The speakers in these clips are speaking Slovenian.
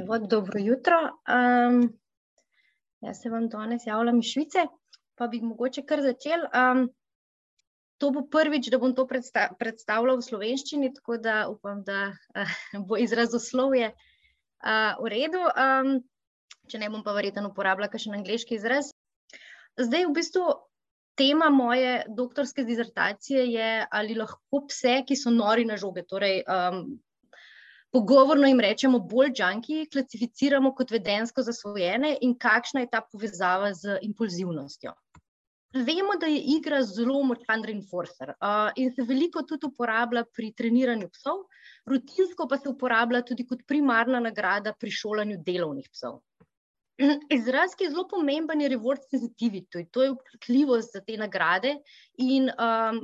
Evo, dobro jutro. Um, jaz se vam danes javljam iz Švice, pa bi mogoče kar začel. Um, to bo prvič, da bom to predsta predstavljal v slovenščini, tako da upam, da uh, bo izrazoslovje uh, v redu. Um, če ne bom pa verjetno uporabljal kakšen angliški izraz. Zdaj, v bistvu, tema moje doktorske dizertacije je, ali lahko pse, ki so nori na žoge, torej um, pogovorno jim rečemo bolj junki, klasificiramo kot vedensko zasvojene in kakšna je ta povezava z impulzivnostjo. Vemo, da je igra zelo močan reinforcer uh, in se veliko tudi uporablja pri treniranju psov, rutinsko pa se uporablja tudi kot primarna nagrada pri šolanju delovnih psov. Izraz, ki je zelo pomemben, je reward sensitivity, to je občutljivost za te nagrade in um,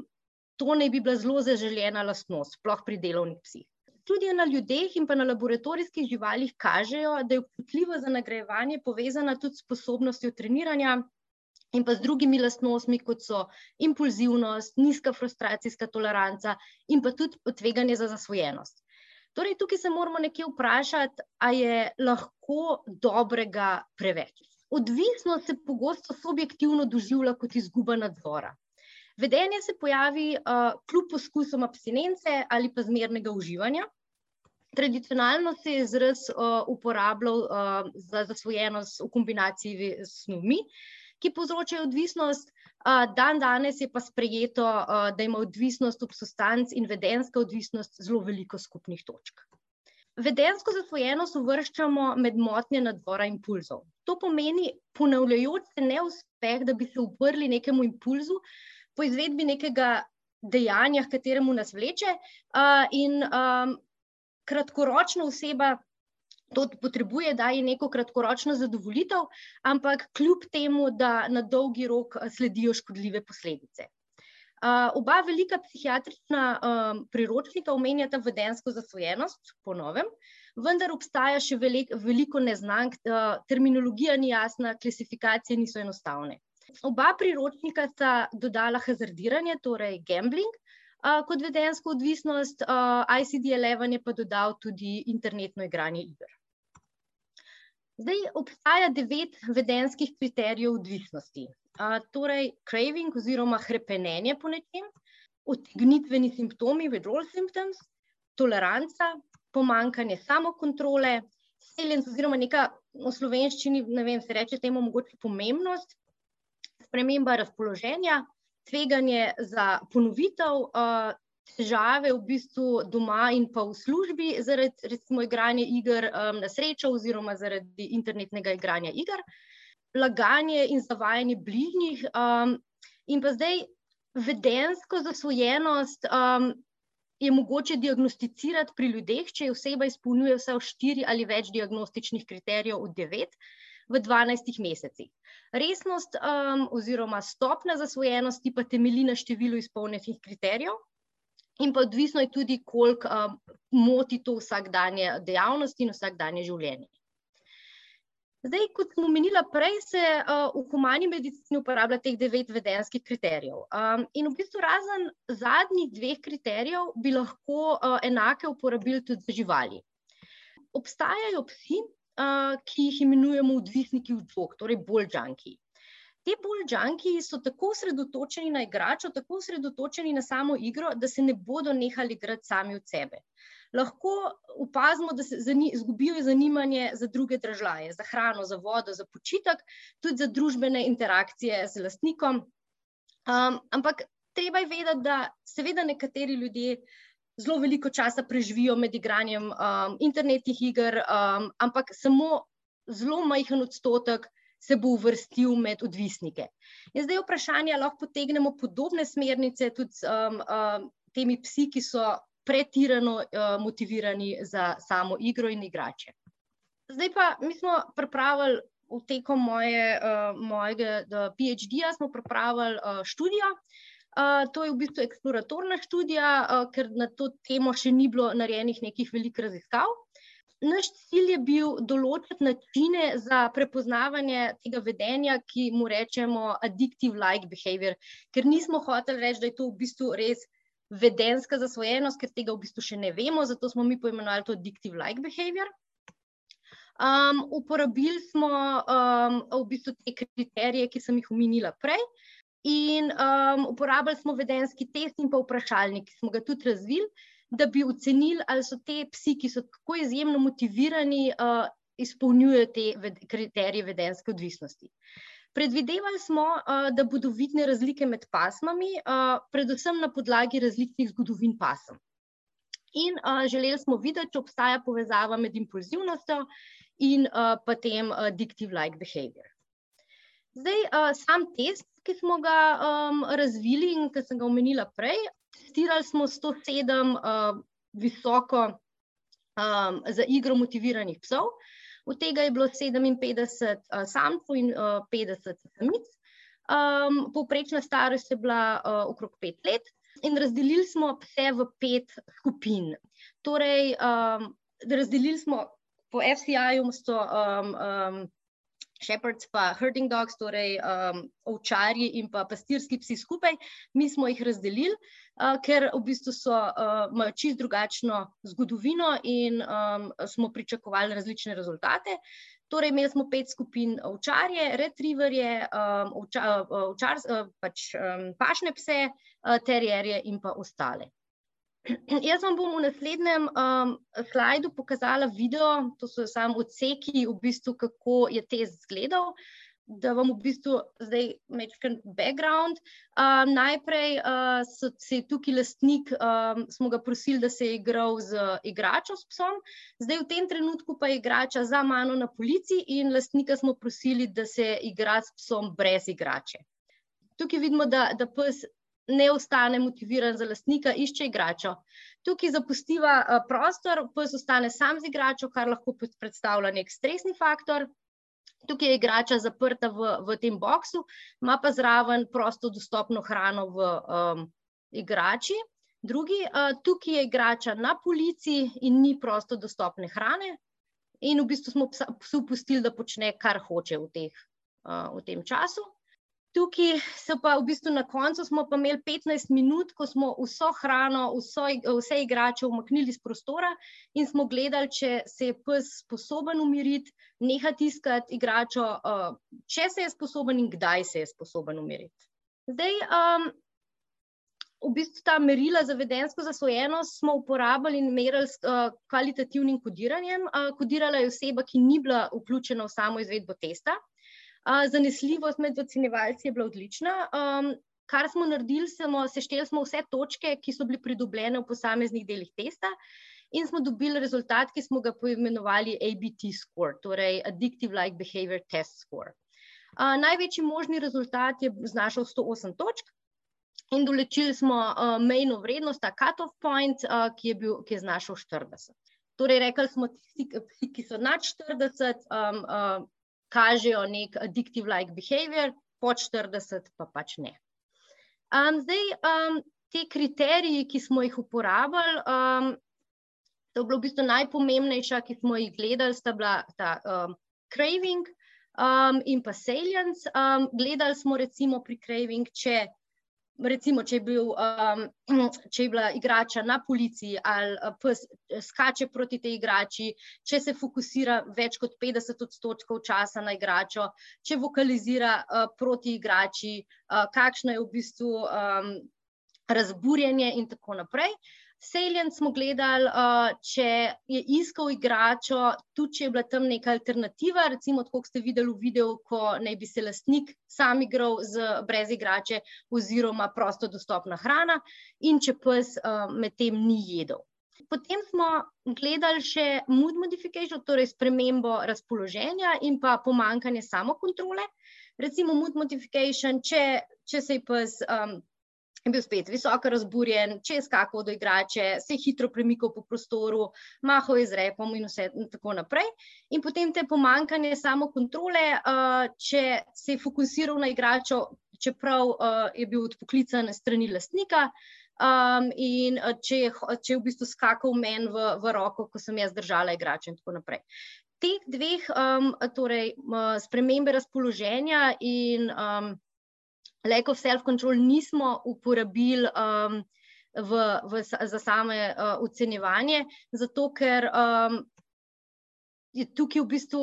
to naj bi bila zelo zaželjena lastnost, sploh pri delovnih psih študije na ljudeh in pa na laboratorijskih živalih kažejo, da je občutljivost za nagrajevanje povezana tudi s sposobnostjo treniranja in pa z drugimi lastnostmi, kot so impulzivnost, nizka frustracijska toleranca in pa tudi tveganje za zasvojenost. Torej, tukaj se moramo nekje vprašati, a je lahko dobrega preveč. Odvisnost se pogosto subjektivno doživlja kot izguba nadzora. Vedenje se pojavi uh, kljub poskusom abstinence ali pa zmernega uživanja, Tradicionalno se je izraz uh, uporabljal uh, za zasvojenost v kombinaciji s snovmi, ki povzročajo odvisnost. Uh, dan danes je pa sprejeto, uh, da ima odvisnost od substanc in vedenska odvisnost zelo veliko skupnih točk. Vedensko zasvojenost uvrščamo med motnje nadzora impulzov. To pomeni ponavljajoč se neuspeh, da bi se uprli nekemu impulzu po izvedbi nekega dejanja, kateremu nas vleče, uh, in um, kratkoročno oseba to potrebuje, da je neko kratkoročno zadovoljitev, ampak kljub temu, da na dolgi rok eh, sledijo škodljive posledice. Uh, oba velika psihiatrična um, priročnika omenjata vedensko zasvojenost, po novem, vendar obstaja še velik, veliko neznank, uh, terminologija ni jasna, klasifikacije niso enostavne. Oba priročnika sta dodala hazardiranje, torej gambling, kot vedensko odvisnost, uh, ICD-11 je pa dodal tudi internetno igranje iger. Zdaj obstaja devet vedenskih kriterijev odvisnosti. Uh, torej, craving oziroma hrepenenje po nečem, otegnitveni simptomi, withdrawal symptoms, toleranca, pomankanje samokontrole, seljenc oziroma neka v slovenščini, ne vem, se reče temu mogoče pomembnost, sprememba razpoloženja, tveganje za ponovitev, uh, težave v bistvu doma in pa v službi zaradi recimo igranja iger um, na srečo oziroma zaradi internetnega igranja iger, laganje in zavajanje bližnjih um, in pa zdaj vedensko zasvojenost um, je mogoče diagnosticirati pri ljudeh, če oseba izpolnjuje vse štiri ali več diagnostičnih kriterijev od devet v 12 mesecih. Resnost um, oziroma stopna zasvojenosti pa temelji na številu izpolnjenih kriterijev, in pa odvisno je tudi, koliko um, moti to vsakdanje dejavnosti in vsakdanje življenje. Zdaj, kot smo omenili prej, se uh, v humani medicini uporablja teh devet vedenskih kriterijev. Um, in v bistvu, razen zadnjih dveh kriterijev, bi lahko uh, enake uporabili tudi za živali. Obstajajo psi, ki jih imenujemo odvisniki od drog, torej bolj džanki. Te bolj džanki so tako osredotočeni na igračo, tako osredotočeni na samo igro, da se ne bodo nehali igrati sami od sebe. Lahko opazimo, da se izgubijo zanimanje za druge države, za hrano, za vodo, za počitek, tudi za družbene interakcije z lastnikom. Um, ampak treba je vedeti, da seveda nekateri ljudje zelo veliko časa preživijo med igranjem um, internetnih iger, um, ampak samo zelo majhen odstotek se bo uvrstil med odvisnike. In zdaj je vprašanje, ali lahko potegnemo podobne smernice tudi s um, um, temi psi, ki so pretirano uh, motivirani za samo igro in igrače. Zdaj pa mi smo pripravili. V tekom moje, uh, mojega PhD-ja smo pripravili uh, študijo, to je v bistvu eksploratorna študija, uh, ker na to temo še ni bilo narejenih nekih velikih raziskav. Naš cilj je bil določiti načine za prepoznavanje tega vedenja, ki mu rečemo addictive-like behavior, ker nismo hoteli reči, da je to v bistvu res vedenska zasvojenost, ker tega v bistvu še ne vemo, zato smo mi poimenovali to addictive-like behavior. Um, uporabili smo um, v bistvu te kriterije, ki sem jih omenila prej, in um, uporabljali smo vedenski test in pa vprašalnik, ki smo ga tudi razvili, da bi ocenili, ali so te psi, ki so tako izjemno motivirani, uh, izpolnjujejo te ved kriterije vedenske odvisnosti. Predvidevali smo, uh, da bodo vidne razlike med pasmami, uh, predvsem na podlagi različnih zgodovin pasem. In uh, želeli smo videti, če obstaja povezava med impulzivnostjo in uh, potem addictive like behavior. Zdaj, uh, sam test, ki smo ga um, razvili in ki sem ga omenila prej, testirali smo 107 uh, visoko um, za igro motiviranih psov, od tega je bilo 57 uh, samcev in uh, 50 samic. Um, povprečna starost je bila uh, okrog pet let, in razdelili smo pse v pet skupin. Torej, um, razdelili smo po FCI-ju um, um, shepherds pa herding dogs, torej um, ovčarji in pa pastirski psi skupaj, mi smo jih razdelili, uh, ker v bistvu so, uh, imajo čist drugačno zgodovino in um, smo pričakovali različne rezultate. Torej, imeli smo pet skupin ovčarje, retriverje, um, ovča, ovčar, pač, um, pašne pse, uh, terjerje in pa ostale. Jaz vam bom v naslednjem um, slajdu pokazala video, to so samo odseki, v bistvu, kako je test izgledal. Da vam v bistvu zdaj mečkam background. Um, najprej uh, se je tukaj lastnik, um, smo ga prosili, da se je igral z igračo s psom, zdaj v tem trenutku pa je igrača za mano na policiji in lastnika smo prosili, da se igra s psom brez igrače. Tukaj vidimo, da, da pes ne ostane motiviran za lastnika, išče igračo. Tukaj zapustiva uh, prostor, pes ostane sam z igračo, kar lahko predstavlja nek stresni faktor. Tukaj je igrača zaprta v, v tem boksu, ima pa zraven prosto dostopno hrano v um, igrači. Drugi, uh, tukaj je igrača na policiji in ni prosto dostopne hrane, in v bistvu smo psu pustili, da počne, kar hoče v, teh, uh, v tem času. Tukaj so pa v bistvu na koncu smo pa imeli 15 minut, ko smo vso hrano, vso, vse igrače umaknili iz prostora in smo gledali, če se je pes sposoben umiriti, nehati iskati igračo, uh, če se je sposoben in kdaj se je sposoben umiriti. Zdaj, um, v bistvu ta merila za vedensko zasvojenost smo uporabljali in merili s uh, kvalitativnim kodiranjem. Uh, kodirala je oseba, ki ni bila vključena v samo izvedbo testa. Zanesljivost med ocenjevalci je bila odlična. Um, kar smo naredili, smo sešteli smo vse točke, ki so bile pridobljene v posameznih delih testa, in smo dobili rezultat, ki smo ga poimenovali ABT score, torej Addictive Like Behavior Test Score. Uh, največji možni rezultat je znašal 108 točk. In določili smo uh, mejno vrednost, ta cut-off point, uh, ki, je bil, ki je znašal 40. Torej, rekli smo, tisti, ki so nad 40, um, uh, kažejo nek addictive-like behavior, pod 40 pa pač ne. Um, zdaj, um, te kriteriji, ki smo jih uporabljali, um, to je bilo v bistvu najpomembnejša, ki smo jih gledali, sta bila ta um, craving um, in pa salience. Um, gledali smo recimo pri craving, če recimo, če je, bil, um, če je bila igrača na policiji ali uh, pes uh, skače proti tej igrači, če se fokusira več kot 50 odstotkov časa na igračo, če vokalizira uh, proti igrači, uh, kakšno je v bistvu um, razburjenje in tako naprej. Salient smo gledali, uh, če je iskal igračo, tudi če je bila tam neka alternativa, recimo, kot ste videli v videu, ko naj bi se lastnik sam igral z, brez igrače, oziroma prosto dostopna hrana, in če pes uh, medtem ni jedel. Potem smo gledali še mood modification, torej spremembo razpoloženja in pa pomankanje samokontrole. Recimo, mood modification, če, če se je pes. Um, je bil spet visoko razburjen, če je skakal do igrače, se je hitro premikal po prostoru, mahal je z repom in vse in tako naprej. In potem te pomankanje samo kontrole, uh, če se je fokusiral na igračo, čeprav uh, je bil odpoklican strani lastnika. Um, in če je, če je v bistvu skakal meni v, v roko, ko sem jaz držala igrače, in tako naprej. Teh dveh, um, torej spremembe razpoloženja in um, lack of self-control nismo uporabili um, v, v, za same uh, ocenjevanje, zato ker um, je tukaj v bistvu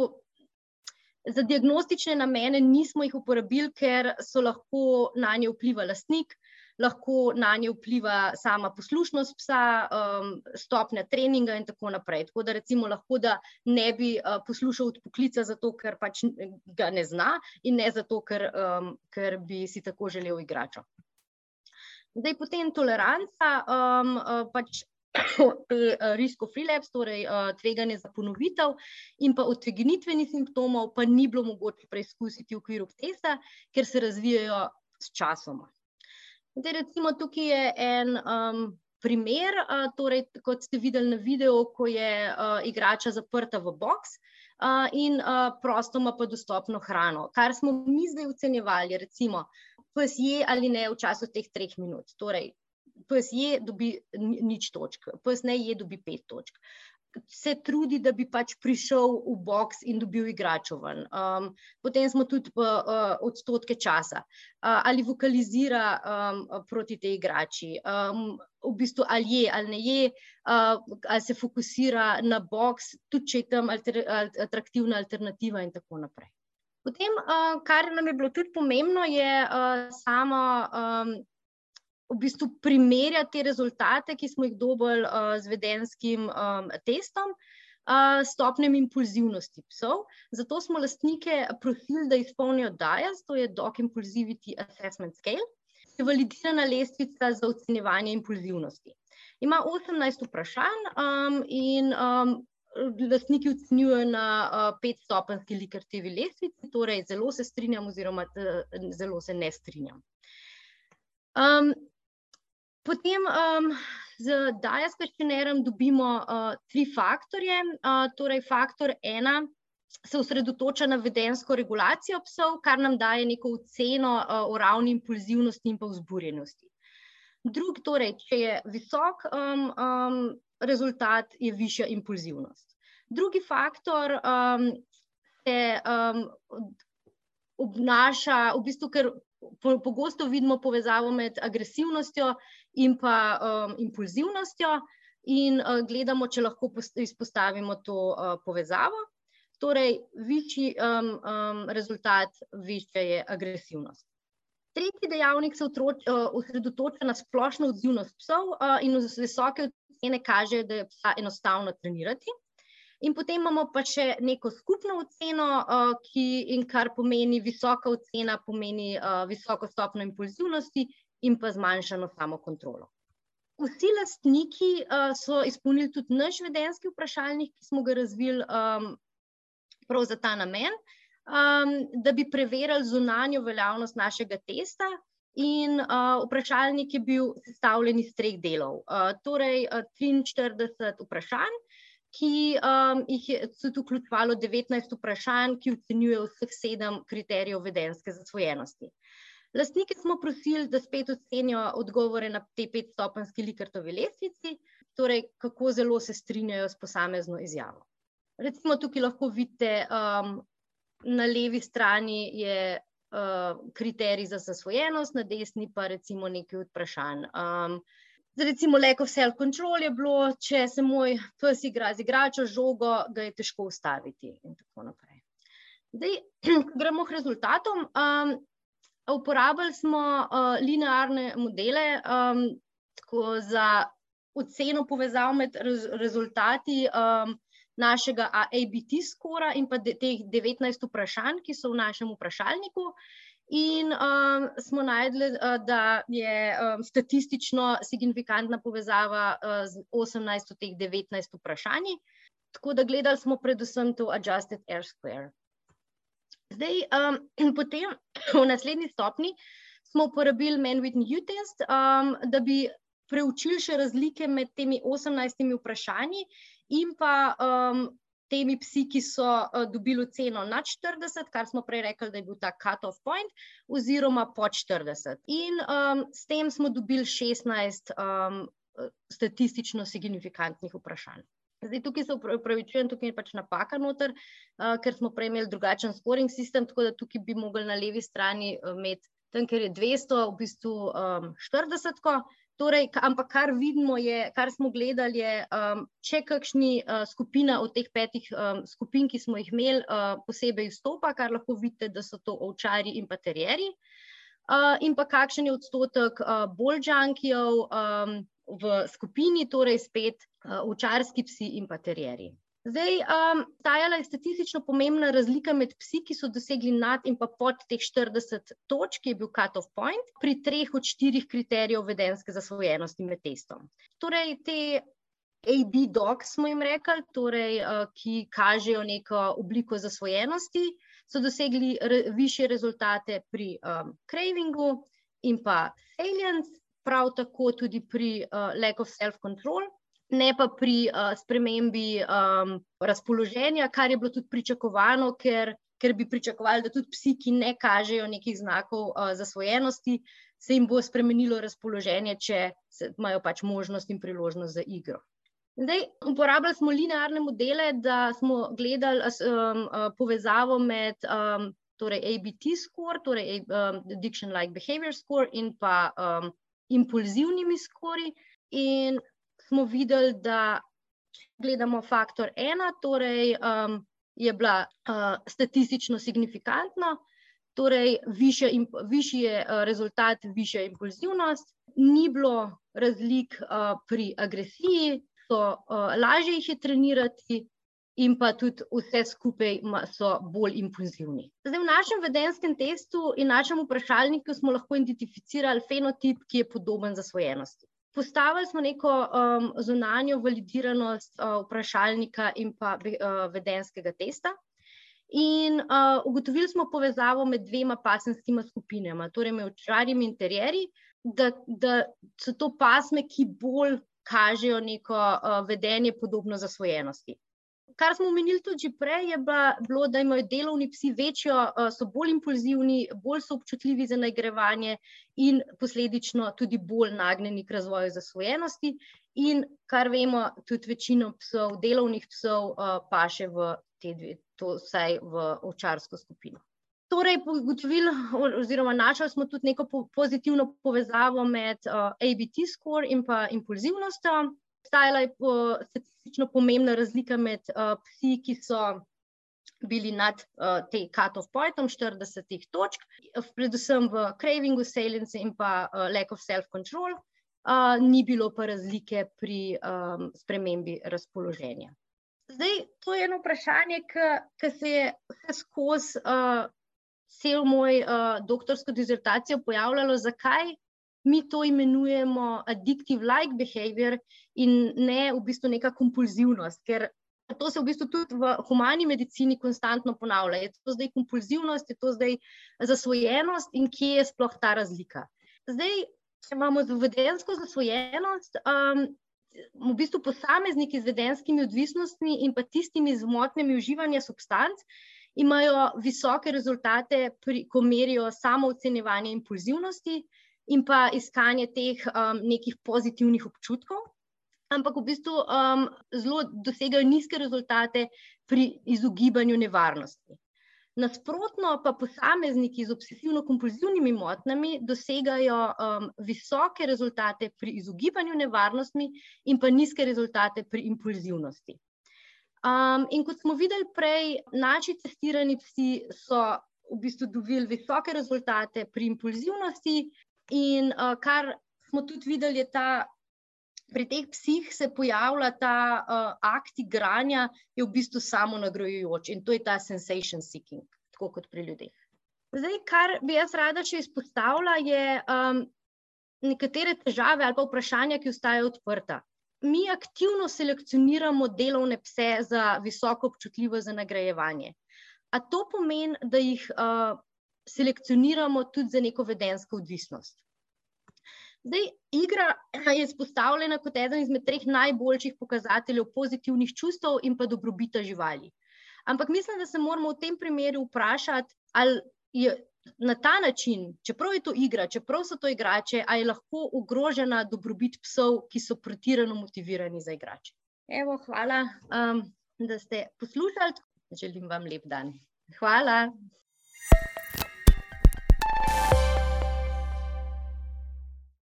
za diagnostične namene nismo jih uporabili, ker so lahko na nje vpliva lastnik, lahko na nje vpliva sama poslušnost psa, um, stopnja treninga in tako naprej. Tako da recimo lahko, da ne bi uh, poslušal od poklica zato, ker pač ga ne zna in ne zato, ker, um, ker bi si tako želel igračo. Zdaj potem toleranca, um, pač Eh, risko freelapse, torej uh, tveganje za ponovitev, in pa odtegnitvenih simptomov, pa ni bilo mogoče preizkusiti v okviru testa, ker se razvijajo s časoma. Zdaj, recimo, tukaj je en um, primer, uh, torej, kot ste videli na videu, ko je uh, igrača zaprta v box. Uh, in uh, prostoma pa dostopno hrano. Kar smo mi zdaj ocenjevali, recimo, pes je ali ne v času teh treh minut. Torej, pes je, dobi nič točk, pes ne je, dobi pet točk. Se trudi, da bi pač prišel v box in dobil igračo ven. Um, potem smo tudi uh, uh, odstotke časa, uh, ali vokalizira um, proti tej igrači, um, v bistvu ali je ali ne je, uh, ali se fokusira na box, tudi če je tam alter, atraktivna alternativa in tako naprej. Potem, uh, kar nam je bilo tudi pomembno, je uh, samo. Um, v bistvu primerjati te rezultate, ki smo jih dobili uh, z vedenskim um, testom, uh, stopnjem impulzivnosti psov. Zato smo lastnike prosili, da izpolnijo DIAS, to je Dog Impulsivity Assessment Scale, ki je validirana lestvica za ocenjevanje impulzivnosti. Ima 18 vprašanj um, in um, lastniki ocenjujejo na uh, petstopenski likartivi lestvici, torej zelo se strinjam oziroma zelo se ne strinjam. Um, Potem um, z Dajas questionnairem dobimo uh, tri faktorje. Uh, torej, faktor ena se osredotoča na vedensko regulacijo psov, kar nam daje neko oceno uh, o ravni impulzivnosti in pa vzburjenosti. Drug, torej, če je visok um, um, rezultat, je višja impulzivnost. Drugi faktor um, se um, obnaša, v bistvu, ker pogosto vidimo povezavo med agresivnostjo in pa um, impulzivnostjo, in uh, gledamo, če lahko izpostavimo to uh, povezavo. Torej, višji um, um, rezultat, višja je agresivnost. Tretji dejavnik se otroč, uh, osredotoča na splošno odzivnost psov uh, in visoke ocene kaže, da je psa enostavno trenirati. In potem imamo pa še neko skupno oceno, uh, ki in kar pomeni visoka ocena, pomeni uh, visoko stopno impulzivnosti in pa zmanjšano samokontrolo. Vsi lastniki uh, so izpolnili tudi naš vedenski vprašalnik, ki smo ga razvili um, prav za ta namen, um, da bi preverili zunanjo veljavnost našega testa. In uh, vprašalnik je bil sestavljen iz treh delov. Uh, torej, uh, 43 vprašanj, ki um, jih je tudi vključevalo 19 vprašanj, ki ocenjujejo vseh sedem kriterijev vedenske zasvojenosti. Lastnike smo prosili, da spet ocenijo odgovore na te petstopenski likartovi lestvici, torej kako zelo se strinjajo s posamezno izjavo. Recimo tukaj lahko vidite, um, na levi strani je uh, kriterij za zasvojenost, na desni pa recimo nekaj vprašanj. Um, Recimo, lack of self-control je bilo, če se moj pes igra z igračo, žogo, ga je težko ustaviti. In tako naprej. Zdaj, gremo k rezultatom. Um, uporabili smo uh, linearne modele um, za oceno povezav med rez rezultati um, našega ABT skora in pa teh 19 vprašanj, ki so v našem vprašalniku. In um, smo najdli, uh, da je um, statistično signifikantna povezava uh, z 18 od teh 19 vprašanj. Tako da gledali smo predvsem to adjusted air square. Zdaj, um, potem v naslednji stopni smo uporabili Man-Whitney U-test, um, da bi preučili še razlike med temi 18 vprašanji in pa um, temi psi, ki so uh, dobili ceno nad 40, kar smo prej rekli, da je bil ta cut-off point, oziroma pod 40. In um, s tem smo dobili 16 um, statistično signifikantnih vprašanj. Zdaj, tukaj se upravičujem, tukaj je pač napaka noter, uh, ker smo prej imeli drugačen scoring sistem, tako da tukaj bi mogli na levi strani imeti, tam, ker je 200, v bistvu um, 40, Torej, ampak kar vidimo, je, kar smo gledali, je, um, če kakšni uh, skupina od teh petih um, skupin, ki smo jih imeli, uh, posebej izstopa, kar lahko vidite, da so to ovčari in paterjeri, uh, in pa kakšen je odstotek uh, bolj džankijev um, v skupini, torej spet uh, ovčarski psi in paterjeri. Zdaj, um, stajala je statistično pomembna razlika med psi, ki so dosegli nad in pa pod teh 40 točk, ki je bil cut-off point, pri treh od štirih kriterijev vedenske zasvojenosti med testom. Torej, te AB dogs smo jim rekli, torej, uh, ki kažejo neko obliko zasvojenosti, so dosegli re, više rezultate pri um, cravingu in pa salience, prav tako tudi pri uh, lack of self-control ne pa pri uh, spremembi um, razpoloženja, kar je bilo tudi pričakovano, ker, ker bi pričakovali, da tudi psi, ki ne kažejo nekih znakov uh, zasvojenosti, se jim bo spremenilo razpoloženje, če imajo pač možnost in priložnost za igro. Zdaj, uporabljali smo linearne modele, da smo gledali um, povezavo med um, torej ABT score, torej um, Addiction-like Behavior score in pa um, impulzivnimi skori. In smo videli, da gledamo faktor ena, torej um, je bila uh, statistično signifikantna, torej višji je uh, rezultat, višja impulzivnost, ni bilo razlik uh, pri agresiji, so uh, lažje jih je trenirati. In pa tudi vse skupaj so bolj impulzivni. Zdaj, v našem vedenskem testu in našem vprašalniku smo lahko identificirali fenotip, ki je podoben zasvojenosti. Postavili smo neko um, zunanjo validiranost uh, vprašalnika in pa uh, vedenskega testa. In uh, ugotovili smo povezavo med dvema pasenskima skupinama, torej med očarjem in terjerji, da, da so to pasme, ki bolj kažejo neko uh, vedenje podobno zasvojenosti kar smo omenili tudi prej, je bilo, da imajo delovni psi večjo, eh, so bolj impulzivni, bolj so občutljivi za nagrajevanje in posledično tudi bolj nagnjeni k razvoju zasvojenosti. In kar vemo, tudi večino psov, delovnih psov, eh, pa še v te dve, to vsaj v ovčarsko skupino. Torej, ugotovili, oziroma našli smo tudi neko pozitivno povezavo med uh, eh, ABT score in pa impulzivnostjo. Obstajala je po, statistično pomembna razlika med uh, psi, ki so bili nad uh, te cut-off pointom 40 točk, predvsem v cravingu, salience in pa uh, lack of self-control, uh, ni bilo pa razlike pri um, spremembi razpoloženja. Zdaj, to je eno vprašanje, ki se je vse skozi uh, cel moj uh, doktorsko dizertacijo pojavljalo, zakaj mi to imenujemo addictive-like behavior in ne v bistvu neka kompulzivnost. Ker to se v bistvu tudi v humani medicini konstantno ponavlja. Je to zdaj kompulzivnost, je to zdaj zasvojenost in kje je sploh ta razlika. Zdaj, če imamo vedensko zasvojenost. Um, V bistvu posamezniki z vedenskimi odvisnostmi in pa tistimi z motnjami uživanja substanc imajo visoke rezultate, pri, ko merijo samo ocenjevanje impulzivnosti, in pa iskanje teh um, nekih pozitivnih občutkov, ampak v bistvu um, zelo dosegajo nizke rezultate pri izogibanju nevarnosti. Nasprotno pa posamezniki z obsesivno-kompulzivnimi motnjami dosegajo um, visoke rezultate pri izogibanju nevarnosti in pa nizke rezultate pri impulzivnosti. Um, in kot smo videli prej, naši testirani psi so v bistvu dobili visoke rezultate pri impulzivnosti, In uh, kar smo tudi videli, je ta. Pri teh psih se pojavlja ta uh, akt igranja, je v bistvu samo nagrajujoč in to je ta sensation seeking, tako kot pri ljudeh. Zdaj, kar bi jaz rada še izpostavila, je um, nekatere težave ali pa vprašanja, ki ostajajo odprta. Mi aktivno selekcioniramo delovne pse za visoko občutljivo za nagrajevanje. A to pomeni, da jih uh, selekcioniramo tudi za neko vedensko odvisnost. Zdaj, igra je izpostavljena kot eden izmed treh najboljših pokazateljev pozitivnih čustev in pa dobrobita živali. Ampak mislim, da se moramo v tem primeru vprašati, ali je na ta način, čeprav je to igra, čeprav so to igrače, ali je lahko ogrožena dobrobit psov, ki so pretirano motivirani za igrače. Evo, hvala, um, da ste poslušali. Želim vam lep dan. Hvala.